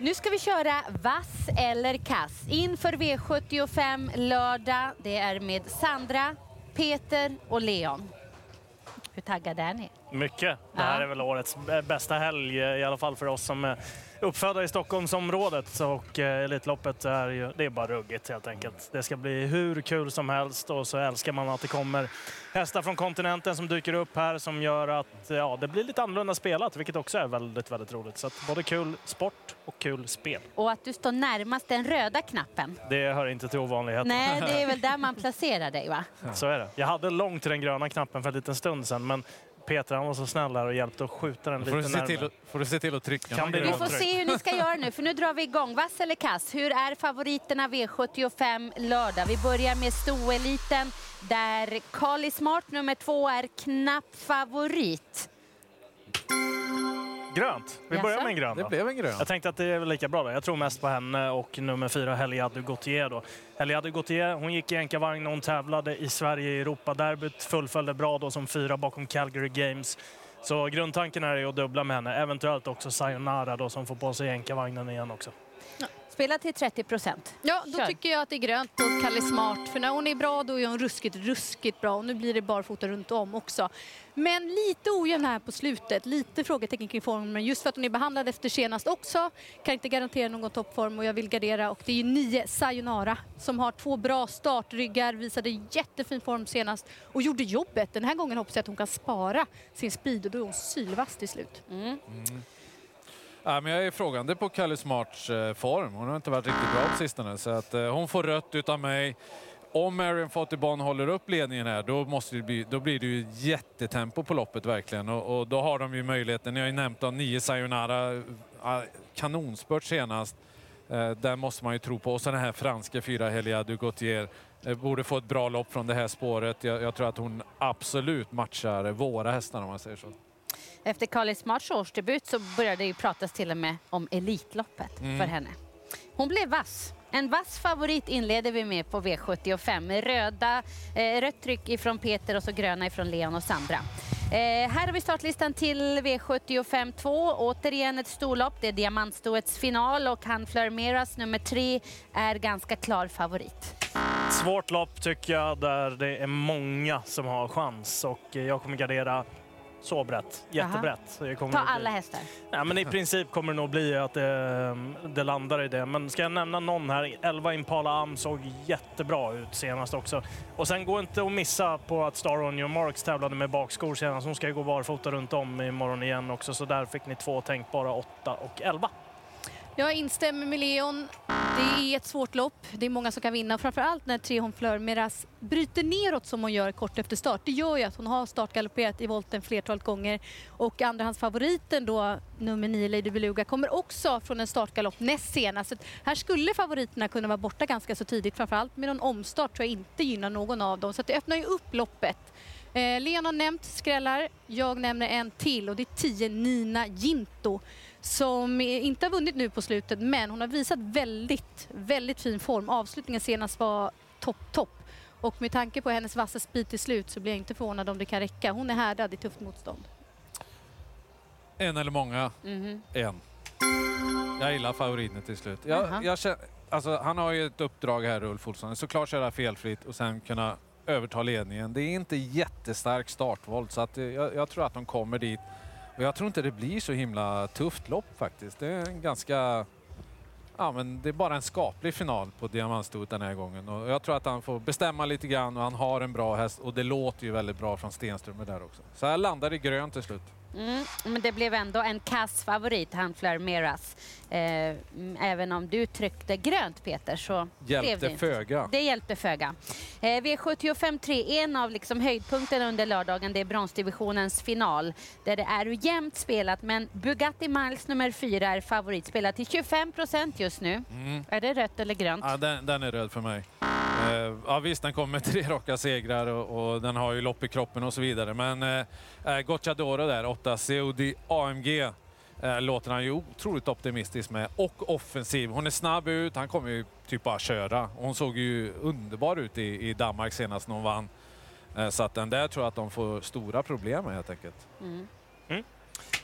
Nu ska vi köra vass eller kass inför V75 lördag. Det är med Sandra, Peter och Leon. Hur taggade är ni? Mycket. Det här är väl årets bästa helg, eh, i alla fall för oss som är uppfödda i Stockholmsområdet. Och eh, Elitloppet är ju, det är bara ruggigt helt enkelt. Det ska bli hur kul som helst och så älskar man att det kommer hästar från kontinenten som dyker upp här som gör att ja, det blir lite annorlunda spelat, vilket också är väldigt, väldigt roligt. Så att både kul sport och kul spel. Och att du står närmast den röda knappen. Det hör inte till ovanligheten. Nej, det är väl där man placerar dig va? Så är det. Jag hade långt till den gröna knappen för en liten stund sedan, men Peter han var så snäll här och hjälpte att skjuta den Då får du, lite se närmare. får du se till att trycka Kan. Vi får se hur ni ska göra nu, för nu drar vi igång. Vass eller kass? Hur är favoriterna V75 lördag? Vi börjar med stoeliten där Carly Smart nummer två är knapp favorit. Grönt. Vi börjar med en grön Det då. blev en grön. Jag tänkte att det är väl lika bra då. Jag tror mest på henne och nummer fyra Heliade Gautier då. Heliade Gautier, hon gick i enkavagn när hon tävlade i Sverige i Europaderbyt. Fullföljde bra då som fyra bakom Calgary Games. Så grundtanken är ju att dubbla med henne. Eventuellt också Sayonara då som får på sig enkavagnen igen också. Spela till 30 procent. Ja, då Kör. tycker jag att det är grönt på Kalle Smart. För när hon är bra då är hon ruskigt, ruskigt bra. Och nu blir det barfota runt om också. Men lite ojämn här på slutet. Lite frågetecken kring formen. Just för att hon är behandlad efter senast också. Kan inte garantera någon toppform och jag vill gardera. Och det är ju nio Sayonara som har två bra startryggar. Visade jättefin form senast och gjorde jobbet. Den här gången hoppas jag att hon kan spara sin speed och då är hon sylvass till slut. Ja, men jag är frågande på Kalle Smarts eh, form. Hon har inte varit riktigt bra på sistone. Så att, eh, hon får rött utav mig. Om Marion Fontibon håller upp ledningen här, då, måste det bli, då blir det ju jättetempo på loppet verkligen. Och, och då har de ju möjligheten. Ni har ju nämnt de nio Sayonara. Eh, kanonspurt senast. Eh, där måste man ju tro på. Och så den här franska fyra Helia du Gautier. Eh, borde få ett bra lopp från det här spåret. Jag, jag tror att hon absolut matchar våra hästar om man säger så. Efter Carly Smarts årsdebut så började det pratas till och med om Elitloppet för henne. Hon blev vass. En vass favorit inleder vi med på V75 med röda, eh, rött tryck ifrån Peter och så gröna ifrån Leon och Sandra. Eh, här har vi startlistan till V75 2. Återigen ett storlopp. Det är diamantstoets final och han Flörmeras nummer tre är ganska klar favorit. Svårt lopp tycker jag, där det är många som har chans. Och jag kommer gardera så brett, jättebrett. Ta alla hästar. Ja, men I princip kommer det nog bli att det, det landar i det. Men ska jag nämna någon här, 11 Impala Am såg jättebra ut senast också. Och sen går inte att missa på att Star On Your Marks tävlade med bakskor senast. Hon ska ju gå barfota runt om imorgon igen också, så där fick ni två tänkbara 8 och 11. Jag instämmer med Leon. Det är ett svårt lopp. Det är många som kan vinna. Framförallt när Trehon Fleur Meras bryter neråt som hon gör kort efter start. Det gör ju att hon har startgalopperat i volten flertalet gånger. Och andrahandsfavoriten då, nummer 9 Lady Beluga, kommer också från en startgalopp näst senast. Så här skulle favoriterna kunna vara borta ganska så tidigt. Framförallt med någon omstart tror jag inte gynnar någon av dem. Så att det öppnar ju upp loppet. Eh, Leon har nämnt skrällar. Jag nämner en till och det är 10 Nina Ginto som eh, inte har vunnit nu på slutet men hon har visat väldigt, väldigt fin form. Avslutningen senast var topp, topp. Och med tanke på hennes vassa speed till slut så blir jag inte förvånad om det kan räcka. Hon är härdad i tufft motstånd. En eller många? Mhm. En. Jag gillar favoriten till slut. Jag, Jaha. jag känner, alltså, han har ju ett uppdrag här, Ulf Olsson. Såklart köra felfritt och sen kunna överta ledningen. Det är inte jättestark startvolt så att, eh, jag, jag tror att de kommer dit. Och jag tror inte det blir så himla tufft lopp faktiskt. Det är en ganska... Ja, men det är bara en skaplig final på diamantstoet den här gången. Och jag tror att han får bestämma lite grann och han har en bra häst och det låter ju väldigt bra från Stenströmer där också. Så jag landar i grönt till slut. Mm, men det blev ändå en kass favorit, han Meras. Eh, mm, även om du tryckte grönt Peter så blev det Hjälpte inte. föga. Det hjälpte föga. Eh, V75 3, en av liksom höjdpunkterna under lördagen, det är bronsdivisionens final. Där det är jämnt spelat, men Bugatti Miles nummer 4 är favorit. Spelar till 25 procent just nu. Mm. Är det rött eller grönt? Ja, den, den är röd för mig. Eh, ja, visst, den kommer med tre raka segrar och, och den har ju lopp i kroppen och så vidare. Men eh, Gocciadoro där, 8 COD AMG, eh, låter han ju otroligt optimistisk med. Och offensiv. Hon är snabb ut, han kommer ju typ bara köra. Hon såg ju underbar ut i, i Danmark senast när hon vann. Eh, så att den där tror jag att de får stora problem med helt enkelt. Mm.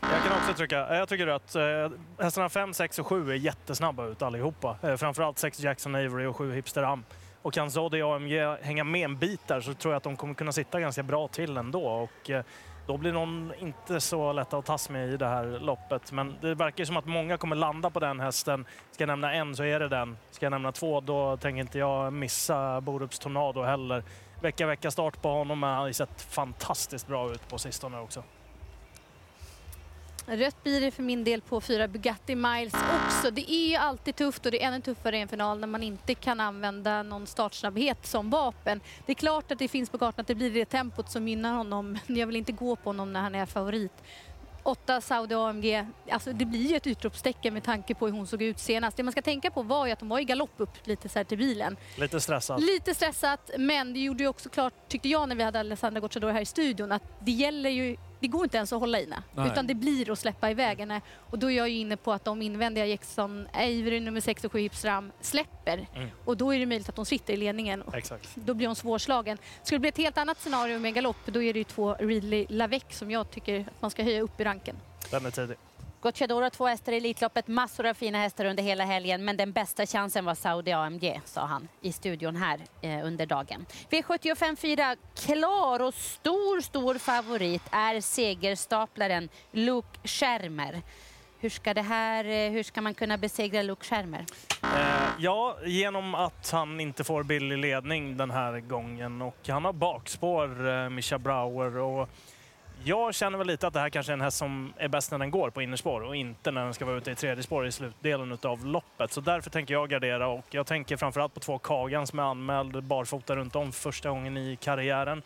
Jag kan också tycka. Jag tycker att eh, hästarna 5, 6 och 7 är jättesnabba ut allihopa. Eh, framförallt 6 Jackson Avery och 7 Hipster Am. Och kan Zodi AMG hänga med en bit där så tror jag att de kommer kunna sitta ganska bra till ändå. Och, eh, då blir de inte så lätta att tas med i det här loppet. Men det verkar som att många kommer landa på den hästen. Ska jag nämna en så är det den. Ska jag nämna två då tänker inte jag missa Borups Tornado heller. Vecka vecka start på honom. Han har ju sett fantastiskt bra ut på sistone också. Rött blir det för min del på fyra Bugatti Miles också. Det är ju alltid tufft och det är ännu tuffare i en final när man inte kan använda någon startsnabbhet som vapen. Det är klart att det finns på kartan att det blir det tempot som gynnar honom, jag vill inte gå på honom när han är favorit. 8 Saudi AMG, alltså det blir ju ett utropstecken med tanke på hur hon såg ut senast. Det man ska tänka på var ju att hon var i galopp upp lite så här till bilen. Lite stressad. Lite stressat, men det gjorde ju också klart, tyckte jag när vi hade Alessandra Gocciador här i studion, att det gäller ju det går inte ens att hålla i Nej. utan det blir att släppa iväg henne. Och då är jag ju inne på att de invändiga Jackson, Avery nummer 6 och 7 Hipstram släpper. Mm. Och då är det möjligt att de sitter i ledningen. Och Exakt. Då blir hon svårslagen. Skulle det bli ett helt annat scenario med galopp, då är det ju två Ridley Lavec som jag tycker att man ska höja upp i ranken. Den är tidig. Gocciadoro har två hästar i Elitloppet, massor av fina hästar under hela helgen, men den bästa chansen var Saudi AMG, sa han i studion här eh, under dagen. V75 4, klar och stor, stor favorit är segerstaplaren Luke Schermer. Hur ska, det här, eh, hur ska man kunna besegra Luke Schermer? Eh, ja, genom att han inte får billig ledning den här gången och han har bakspår, eh, Mischa Brauer. Och jag känner väl lite att det här kanske är en häst som är bäst när den går på innerspår och inte när den ska vara ute i tredje spår i slutdelen av loppet. Så därför tänker jag gardera och jag tänker framförallt på två Kagan som är anmäld barfota runt om första gången i karriären.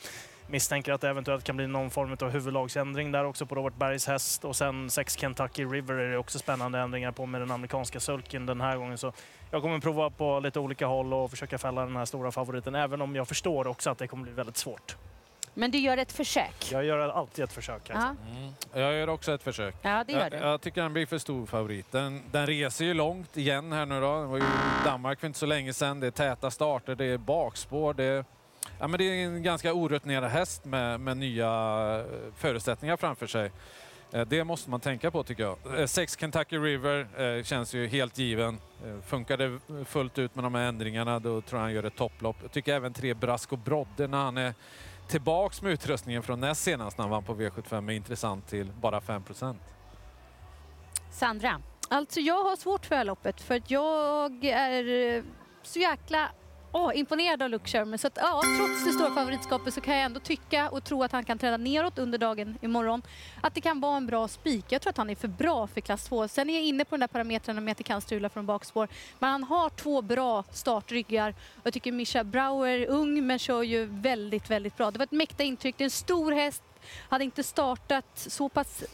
Misstänker att det eventuellt kan bli någon form av huvudlagsändring där också på Robert Bergs häst. Och sen sex Kentucky River är det också spännande ändringar på med den amerikanska sulken den här gången. Så jag kommer prova på lite olika håll och försöka fälla den här stora favoriten. Även om jag förstår också att det kommer bli väldigt svårt. Men du gör ett försök. Jag gör alltid ett försök. Här. Ja, Jag gör också ett försök. ja det gör Jag, du. jag tycker den blir för stor favorit. Den, den reser ju långt igen här nu då. Det var ju i Danmark för inte så länge sedan. Det är täta starter, det är bakspår. Det är, ja, men det är en ganska orutinerad häst med, med nya eh, förutsättningar framför sig. Eh, Det måste man tänka på tycker jag. Eh, Sex Kentucky River känns ju helt given. Funkar det fullt ut med de här ändringarna då tror jag han gör ett topplopp. Jag tycker även tre Brasco Brodde när han är tillbaks med utrustningen från näst senast när han vann på V75 är intressant till bara 5% Sandra? Alltså jag har svårt för det här loppet för att jag är så jäkla oh, imponerad av Luke Sherman. Så att, ja, trots det stora favoritskapet så kan jag ändå tycka och tro att han kan träda neråt under dagen imorgon. Att det kan vara en bra spik. Jag tror att han är för bra för klass 2. Sen är jag inne på den där parametrarna med att det kan strula från bakspår. Men han har två bra startryggar. Jag tycker Mischa Brauer är ung men kör ju väldigt, väldigt bra. Det var ett mäkta intryck. Det är en stor häst. Hade inte startat så pass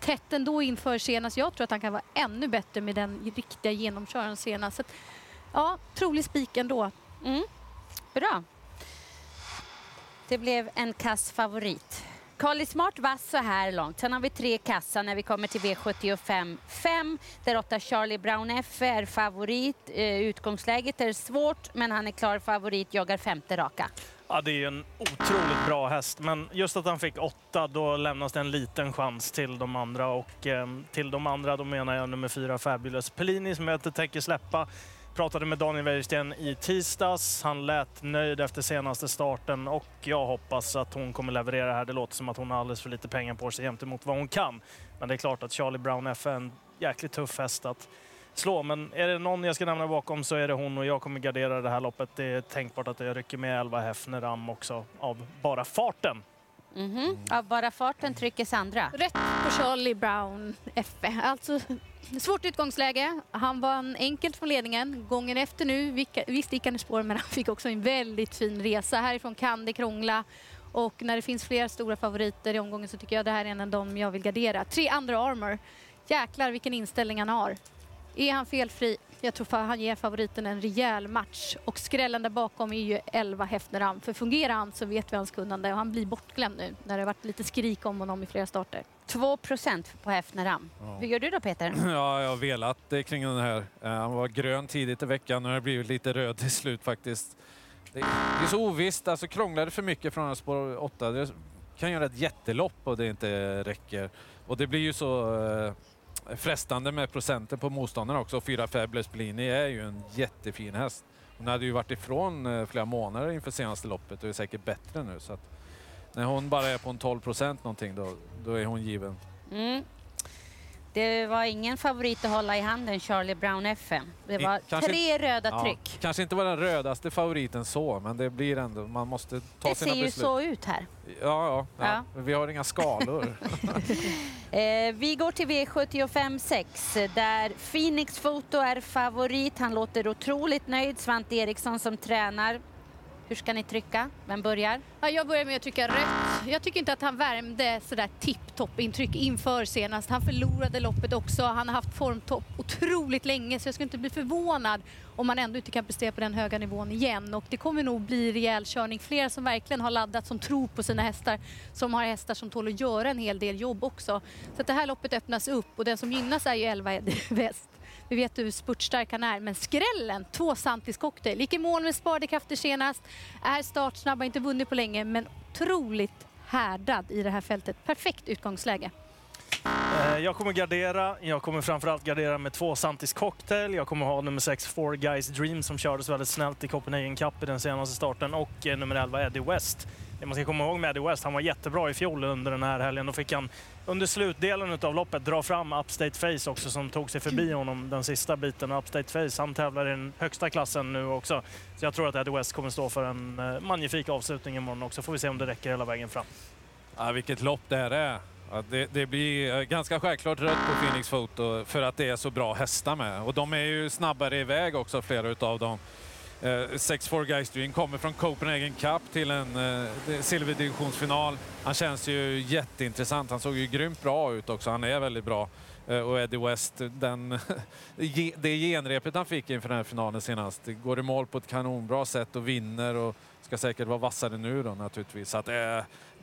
tätt ändå inför senast. Jag tror att han kan vara ännu bättre med den riktiga genomköraren senast. Så att, ja, trolig spik ändå. Mm. Bra. Det blev en kass favorit. Carly Smart vass så här långt. Sen har vi tre kassa när vi kommer till V75 5 där åtta Charlie Brown F är favorit. Eh, utgångsläget är svårt men han är klar favorit, jagar femte raka. Ja, det är ju en otroligt bra häst, men just att han fick åtta, då lämnas det en liten chans till de andra. Och eh, till de andra, då menar jag nummer fyra Fabulous Pellini som jag inte tänker släppa. Pratade med Daniel Wäjersten i tisdags. Han lät nöjd efter senaste starten och jag hoppas att hon kommer leverera här. Det låter som att hon har alldeles för lite pengar på sig gentemot vad hon kan. Men det är klart att Charlie Brown F är en jäkligt tuff häst att slå. Men är det någon jag ska nämna bakom så är det hon och jag kommer gardera det här loppet. Det är tänkbart att jag rycker med 11 Hefner Ram också av bara farten. Mhm. Av bara farten trycker Sandra. Rätt på Charlie Brown FE. Alltså, svårt utgångsläge. Han vann enkelt från ledningen. Gången efter nu, visst gick han i spår men han fick också en väldigt fin resa. Härifrån kan det krångla. Och när det finns flera stora favoriter i omgången så tycker jag det här är en av dem jag vill gardera. Tre andra armor. Jäklar vilken inställning han har. Är han felfri? Jag tror han ger favoriten en rejäl match. Och skrällen där bakom är ju 11 Hefneram. För fungerar han så vet vi hans kunnande och han blir bortglömd nu när det har varit lite skrik om honom i flera starter. 2 procent på Hefneram. Hur gör du då Peter? Ja, jag har velat eh, kring den här. Eh, Han var grön tidigt i veckan och har blivit lite röd till slut faktiskt. Det det är så ovisst, alltså krånglar det för mycket från spår 8, det kan göra ett jättelopp och det inte räcker. Och det blir ju så eh, frestande med procenten på motståndarna också. Fyra Fabulous Blini är ju en jättefin häst. Hon hade ju varit ifrån eh, flera månader inför senaste loppet och är säkert bättre nu. Så när hon bara är på en 12 procent någonting då, då är hon given. Mm. Det var ingen favorit att hålla i handen, Charlie Brown FM. Det var kanske- tre röda Ja, tryck. kanske inte var den rödaste favoriten så, men det blir ändå, man måste ta Det sina ser ju beslut. så ut här. Ja, ja, ja. Ja. Vi har inga skalor. Eh, vi går till V75 6 där Phoenix Foto är favorit. Han låter otroligt nöjd. Svante Eriksson som tränar. Hur ska ni trycka? Vem börjar? Ja, jag börjar med att trycka rött. Jag tycker inte att han värmde sådär tipptopp intryck inför senast. Han förlorade loppet också. Han har haft formtopp otroligt länge så jag skulle inte bli förvånad om han ändå inte kan prestera på den höga nivån igen. Och det kommer nog bli rejäl körning. Flera som verkligen har laddat, som tror på sina hästar, som har hästar som tål att göra en hel del jobb också. Så att det här loppet öppnas upp och den som gynnas är ju 11 Väst. Vi vet hur spurtstark han är, men skrällen, två Santis cocktail, gick i mål med sparade krafter senast, är startsnabb, har inte vunnit på länge, men otroligt härdad i det här fältet. Perfekt utgångsläge. Eh, jag kommer gardera. Jag kommer framförallt gardera med två Santis Cocktail. Jag kommer ha nummer 6 Four Guys Dream som kördes väldigt snällt i Copenhagen Cup i den senaste starten och eh, nummer 11 Eddie West. Det man ska komma ihåg med Eddie West, han var jättebra i fjol under den här helgen. Då fick han under slutdelen av loppet dra fram Upstate Face också som tog sig förbi honom den sista biten. Och Upstate Face, han tävlar i den högsta klassen nu också. Så jag tror att Eddie West kommer stå för en eh, magnifik avslutning imorgon också. Får vi se om det räcker hela vägen fram. Ja, vilket lopp det här är. Ja, det, det blir eh, ganska själklart rött på Phoenix Photo för att det är så bra hästar med. Och de är ju snabbare iväg också, flera utav dem. Eh, 6-4 Guys Dream kommer från Copenhagen Cup till en eh, silverdivisionsfinal. Han känns ju jätteintressant. Han såg ju grymt bra ut också. Han är väldigt bra. Eh, och Eddie West, den, det genrepet han fick inför den här finalen senast, det går i mål på ett kanonbra sätt och vinner och ska säkert vara vassare nu då naturligtvis. Så att, eh,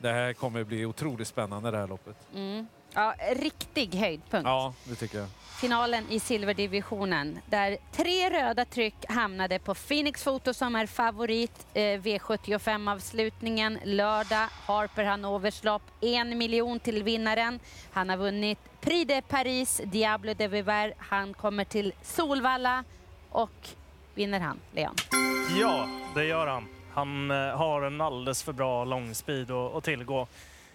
det här kommer bli otroligt spännande det här loppet. Mm. Ja, riktig höjdpunkt. Ja, det tycker jag. finalen i silverdivisionen där tre röda tryck hamnade på Phoenix Foto som är favorit. Eh, V75-avslutningen lördag. Harper Hanovers lopp. En miljon till vinnaren. Han har vunnit Prix de Paris, Diablo de Viver. Han kommer till Solvalla och vinner han, Leon. Ja, det gör han. Han eh, har en alldeles för bra långspeed att tillgå.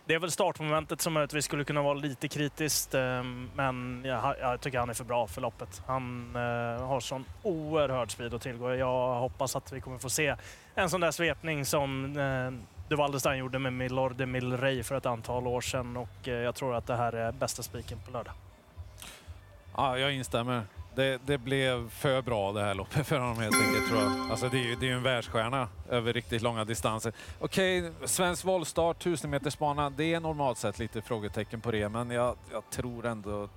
Det är väl startmomentet som möjligtvis skulle kunna vara lite kritiskt, eh, men jag, jag tycker han är för bra för loppet. Han eh, har sån oerhörd speed att tillgå. Jag hoppas att vi kommer få se en sån där svepning som eh, de Waldestein gjorde med Milord de Milrey för ett antal år sedan och eh, jag tror att det här är bästa spiken på lördag. Ja, jag instämmer. Det, det blev för bra det här loppet för honom helt enkelt tror jag. Alltså det är ju det är en världsstjärna över riktigt långa distanser. Okej, svensk voltstart, 1000 meters bana, det är normalt sett lite frågetecken på det, men jag, jag tror ändå...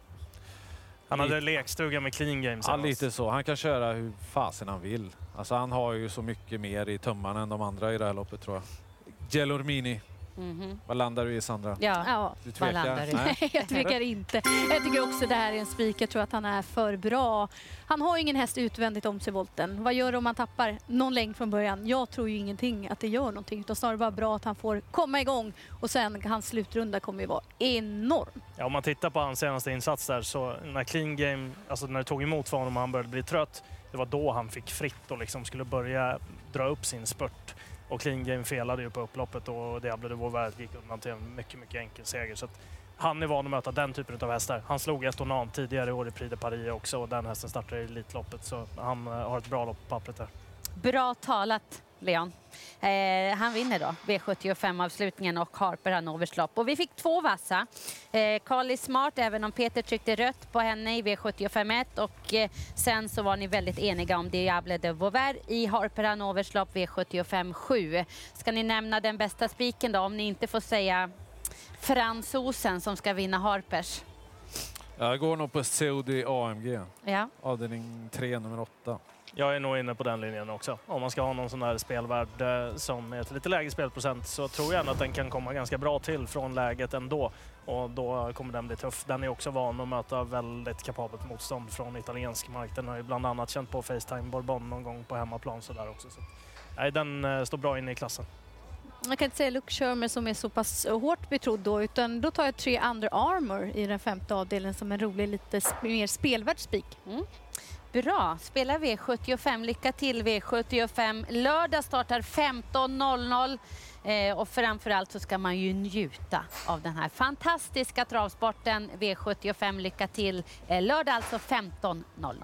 Han hade lekstuga med clean games. Ja, lite så. Han kan köra hur fasen han vill. Alltså han har ju så mycket mer i tummarna än de andra i det här loppet tror jag. Gelormini, Mhm. vad landar du i Sandra? Ja, Ja, Du Vad landar du? Nej. Nej, jag tvekar inte. Jag tycker också det här är en spik. Jag tror att han är för bra. Han har ju ingen häst utvändigt om sig volten. Vad gör det om han tappar någon längd från början? Jag tror ju ingenting att det gör någonting. Utan snarare bara bra att han får komma igång. Och sen hans slutrunda kommer ju vara enorm. Ja, om man tittar på hans senaste insats där så när clean game, alltså när det tog emot för honom och han började bli trött, det var då han fick fritt och liksom skulle börja dra upp sin spurt. Och clean game felade ju på upploppet och Diablo de Vauvert gick undan till en mycket, mycket enkel seger. Så att han är van att möta den typen av hästar. Han slog Estonan tidigare i år i Prix de Paris också och den hästen startar i Elitloppet så han eh, har ett bra lopp på pappret där. Bra talat, Leon. Eh, han vinner då V75-avslutningen och Harper Hanovers lopp. Och vi fick två vassa. Eh, Carly Smart, även om Peter tryckte rött på henne i V75 1 och eh, sen så var ni väldigt eniga om Diable de Vauvert i Harper Hanovers lopp V75 7. Ska ni nämna den bästa spiken då, om ni inte får säga fransosen som ska vinna Harpers? Jag går nog på Saudi AMG, Ja. avdelning 3, nummer 8. Jag är nog inne på den linjen också. Om man ska ha någon sån där spelvärd eh, som är ett lite lägre spelprocent så tror jag ändå att den kan komma ganska bra till från läget ändå. Och då kommer den bli tuff. Den är också van att möta väldigt kapabelt motstånd från italiensk mark. Den har ju bland annat känt på Facetime Bourbon någon gång på hemmaplan sådär också. Så, nej, den eh, står bra inne i klassen. Jag kan inte säga Luke Shermer som är så pass hårt betrodd då, utan då tar jag tre Under Armour i den femte avdelningen som en rolig, lite sp- mer spelvärd spik. Mm. Bra. Spela V75. Lycka till V75. Lördag startar 15.00. Eh, och framförallt så ska man ju njuta av den här fantastiska travsporten V75. Lycka till. Eh, lördag alltså 15.00.